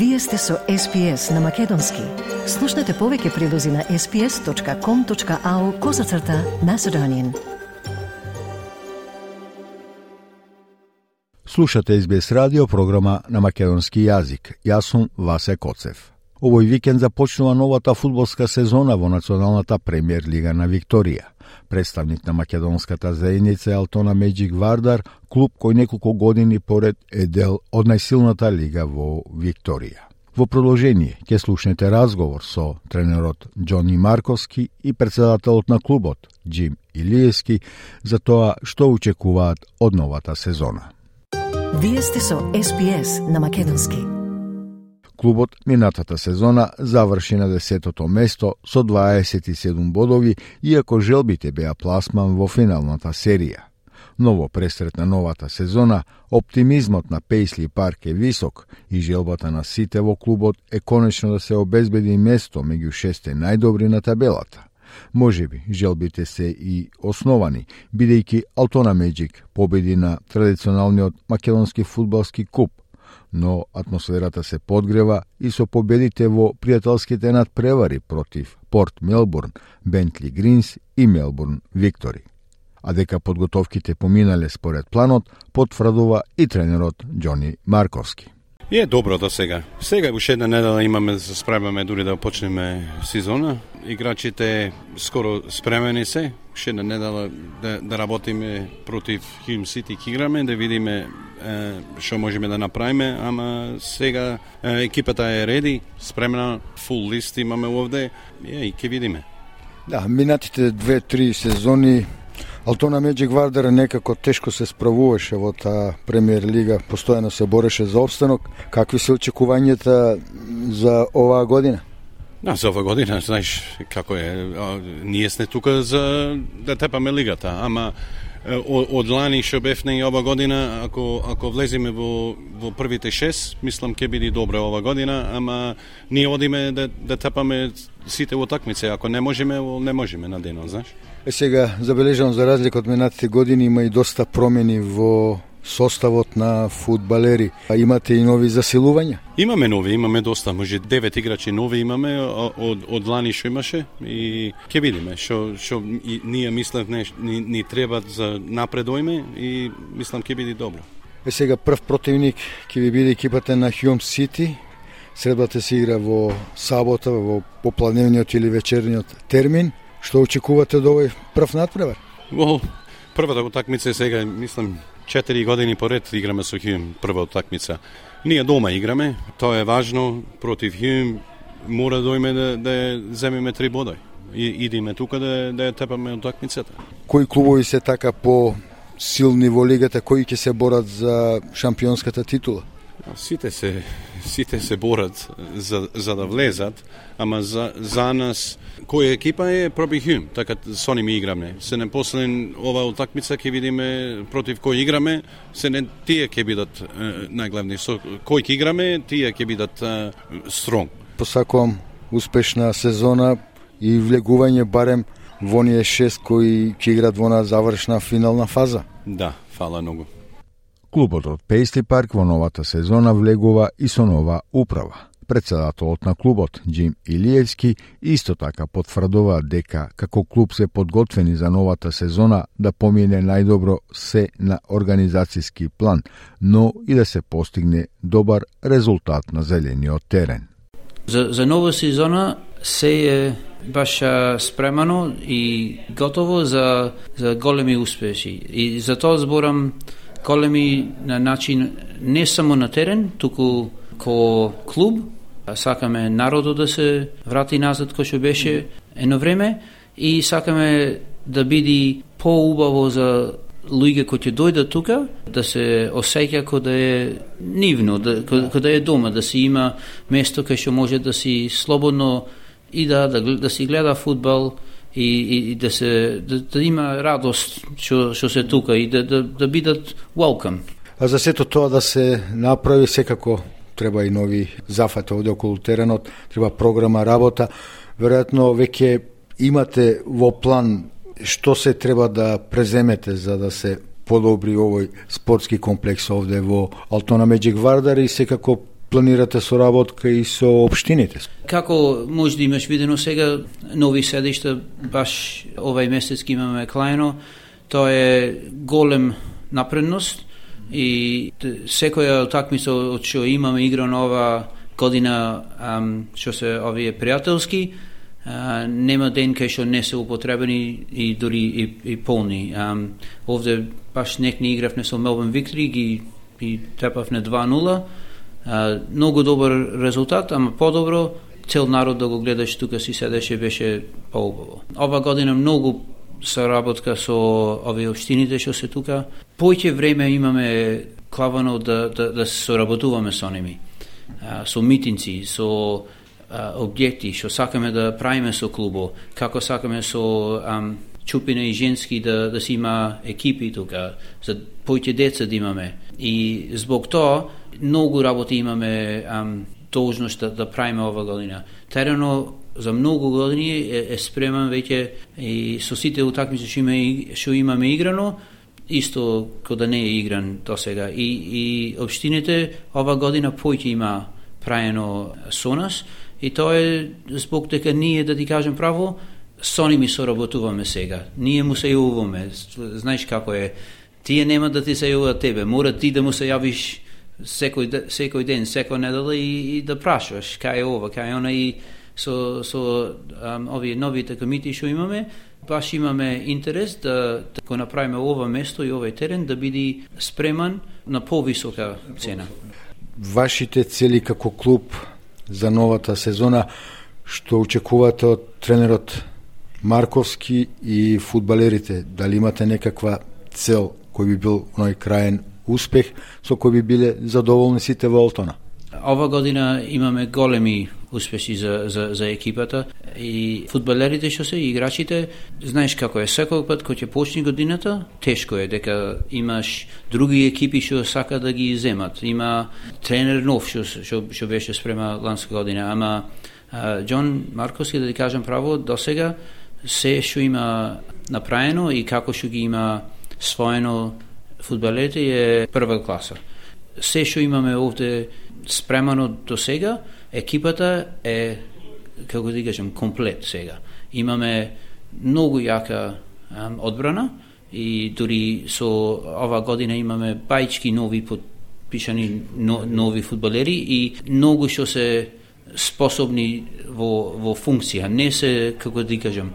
Вие сте со SPS на Македонски. Слушнете повеќе прилози на sps.com.au козацрта на Седонин. Слушате SBS радио програма на македонски јазик. Јас сум Васе Коцев. Овој викенд започнува новата фудбалска сезона во Националната премиер лига на Викторија. Представник на македонската заедница Алтона Меджик Вардар, клуб кој неколку години поред е дел од најсилната лига во Викторија. Во продолжение ќе слушнете разговор со тренерот Џони Марковски и председателот на клубот Джим Илиевски за тоа што очекуваат од новата сезона. Вие сте со СПС на Македонски. Клубот минатата сезона заврши на десетото место со 27 бодови, иако желбите беа пласман во финалната серија. Ново пресрет на новата сезона, оптимизмот на Пейсли Парк е висок и желбата на сите во клубот е конечно да се обезбеди место меѓу шесте најдобри на табелата. Може би, желбите се и основани, бидејќи Алтона Меджик победи на традиционалниот македонски фудбалски куп но атмосферата се подгрева и со победите во пријателските надпревари против Порт Мелбурн, Бентли Гринс и Мелбурн Виктори. А дека подготовките поминале според планот, потврдува и тренерот Џони Марковски. Е добро до сега. Сега уште една недела имаме да се спремаме дури да почнеме сезона. Играчите скоро спремени се. Уште една недела да, да работиме против Хим Сити играме, да видиме што можеме да направиме, ама сега е, екипата е реди, спремна, фул лист имаме овде, е, и ќе видиме. Да, минатите две-три сезони Алтона Меджик Вардар некако тешко се справуваше во таа премиер лига, постојано се бореше за обстанок. Какви се очекувањата за оваа година? Да, за оваа година, знаеш како е, ние сме тука за да тепаме лигата, ама од лани што бевне и ова година, ако ако влеземе во во првите шест, мислам ќе биде добро ова година, ама ние одиме да да тепаме сите утакмици, ако не можеме, не можеме на денот, знаеш. Е сега забележам за разлика од минатите години има и доста промени во составот на фудбалери. А имате и нови засилувања? Имаме нови, имаме доста, може девет играчи нови имаме од од лани што имаше и ќе видиме што што ние мислевме ни, ни треба за напредојме и мислам ќе биде добро. Е сега прв противник ќе ви биде екипата на Хјум Сити. Средбата се игра во сабота, во попланевниот или вечерниот термин. Што очекувате од овој прв надпревар? Во првата утакмица сега, мислам, 4 години поред играме со Хјум прва утакмица. Ние дома играме, тоа е важно, против Хјум мора да дојме да, да земеме три бода. И идеме тука да, да ја тепаме утакмицата. Кои клубови се така по силни во лигата, кои ќе се борат за шампионската титула? Сите се сите се борат за, за да влезат, ама за, за нас која екипа е проби Хюм, така со ними играме. Се не послен ова утакмица ќе видиме против кој играме, се не тие ќе бидат е, најглавни. Со кој ќе играме, тие ќе бидат е, стронг. Посакувам успешна сезона и влегување барем во оние шест кои ќе играат во на завршна финална фаза. Да, фала многу. Клубот од Пейсли парк во новата сезона влегува и со нова управа. Председателот на клубот, Джим Илиевски, исто така потврдува дека како клуб се подготвени за новата сезона да помине најдобро се на организацијски план, но и да се постигне добар резултат на зелениот терен. За, за нова сезона се е баш спремано и готово за, за големи успеши. И за тоа зборам големи на начин не само на терен, туку ко клуб, сакаме народот да се врати назад кој што беше едно време и сакаме да биде поубаво за луѓе кои ќе дојдат тука, да се осеќа кој да е нивно, да, кој да. е дома, да си има место кај што може да си слободно и да, да, да си гледа фудбал, и, и, и да се да, да има радост што што се тука и да да, да бидат welcome. А за сето тоа да се направи секако треба и нови зафати овде околу теренот, треба програма работа. Веројатно веќе имате во план што се треба да преземете за да се подобри овој спортски комплекс овде во Алтона Меджик Вардар и секако планирате соработка и со општините? Како може да имаш видено сега нови седишта, баш овај месец имаме клајно, тоа е голем напредност и секоја такмица од што имаме игра ова година што се овие пријателски, а, нема ден кај што не се употребени и дури и, и полни. А, овде баш нек не игравме со Мелбон Виктори, ги, ги трепавме 2-0. А, многу добар резултат, ама подобро цел народ да го гледаше тука си седеше беше поубаво. Ова година многу соработка со овие општините што се тука. Поќе време имаме клавано да, да, да соработуваме со ними. А, со митинци, со објекти што сакаме да правиме со клубо, како сакаме со ам, чупина и женски да, да си има екипи тука, за појќе деца да имаме. И због тоа, многу работи имаме ам, должност да, да правиме ова година. Терено за многу години е, е спреман веќе и со сите утакмици што, има, што имаме играно, исто кој да не е игран до сега. И, и обштините ова година појќе има праено со нас, И тоа е због дека ние, да ти кажем право, со ними соработуваме сега. Ние му се јавуваме, Знаеш како е. Тие нема да ти се јавуваат тебе. Мора ти да му се јавиш секој, секој ден, секој недела и, и да прашуваш кај е ова, кај е она и со, со ам, овие новите комити што имаме, баш имаме интерес да, да го направиме ова место и овој терен да биде спреман на повисока цена. Вашите цели како клуб за новата сезона, што очекувате од тренерот Марковски и фудбалерите? Дали имате некаква цел кој би бил оној краен успех со кој би биле задоволни сите во Олтона? Ова година имаме големи успеси за, за, за екипата и фудбалерите што се играчите, знаеш како е, секој пат кога ќе почне годината, тешко е дека имаш други екипи што сака да ги земат. Има тренер нов што што, што беше спрема ланска година, ама Џон Марковски да ти кажам право, до сега се што има направено и како што ги има своено фудбалите е прва класа. Се што имаме овде спремано до сега, екипата е, како да кажем, комплет сега. Имаме многу јака um, одбрана и дури со ова година имаме бајчки нови подпишани но, нови фудбалери и многу што се способни во, во функција. Не се, како да кажам,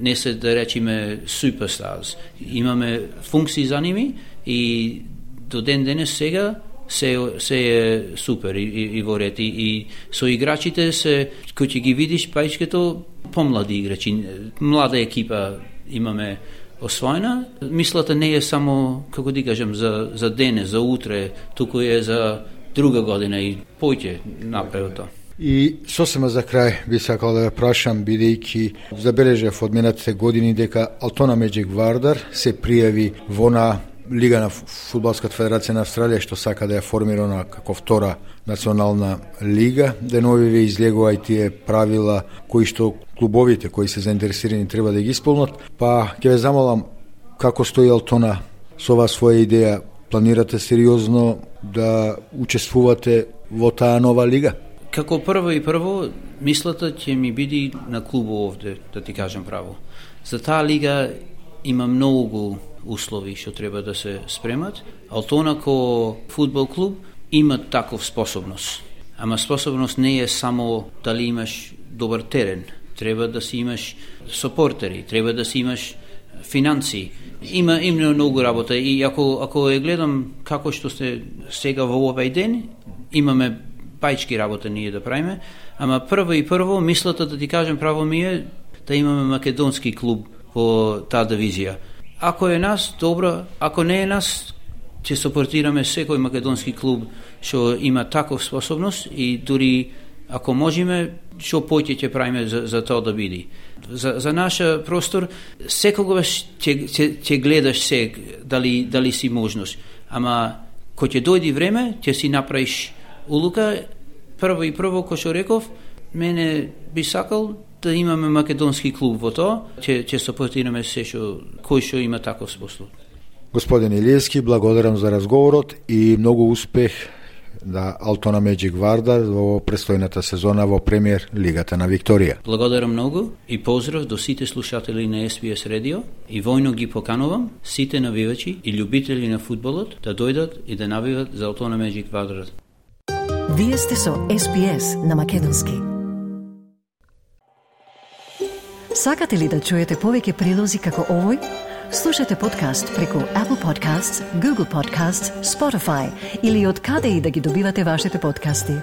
не се да речиме суперстарс. Имаме функции за ними и до ден денес сега се, се е супер и, и, и во ред. И, и со играчите се, кој ќе ги видиш паичкето, помлади играчи, млада екипа имаме освоена. Мислата не е само, како да кажам, за, за дене, за утре, туку е за друга година и појќе напред тоа. И сосема за крај би сакал да ја прашам, бидејќи забележав од минатите години дека Алтона Меджик Вардар се пријави во на Лига на Фудбалската федерација на Австралија што сака да ја формира на како втора национална лига, денови ве излегува и тие правила кои што клубовите кои се заинтересирани треба да ги исполнат, па ќе ве замолам како стои Алтона со оваа своја идеја, планирате сериозно да учествувате во таа нова лига? Како прво и прво, мислата ќе ми биде на клубо овде, да ти кажам право. За таа лига има многу услови што треба да се спремат. Алтона како фудбал клуб има таков способност. Ама способност не е само дали имаш добар терен. Треба да си имаш сопортери, треба да си имаш финанси. Има има многу работа и ако ако е гледам како што сте сега во овој ден, имаме Пајчки работа ние да правиме, ама прво и прво мислата да ти кажам право ми е да имаме македонски клуб во таа дивизија Ако е нас, добро, ако не е нас, ќе сопортираме секој македонски клуб што има таков способност и дури ако можеме, што поќе ќе правиме за, за тоа да биде. За, за наша простор, секогаш ќе, ќе, ќе гледаш се дали, дали си можност. Ама, кој ќе дојди време, ќе си направиш улука, прво и прво, кој што реков, мене би сакал да имаме македонски клуб во тоа, ќе ќе сопортираме се што кој што има таков способ. Господин Илиевски, благодарам за разговорот и многу успех да Алтона Меджик Вардар во престојната сезона во премиер Лигата на Викторија. Благодарам многу и поздрав до сите слушатели на SBS Radio и војно ги поканувам сите навивачи и љубители на фудбалот да дојдат и да навиват за Алтона Меджик Вардар. Вие сте со SPS на Македонски. Сакате ли да чуете повеќе прилози како овој? Слушате подкаст преку Apple Podcasts, Google Podcasts, Spotify или од каде и да ги добивате вашите подкасти.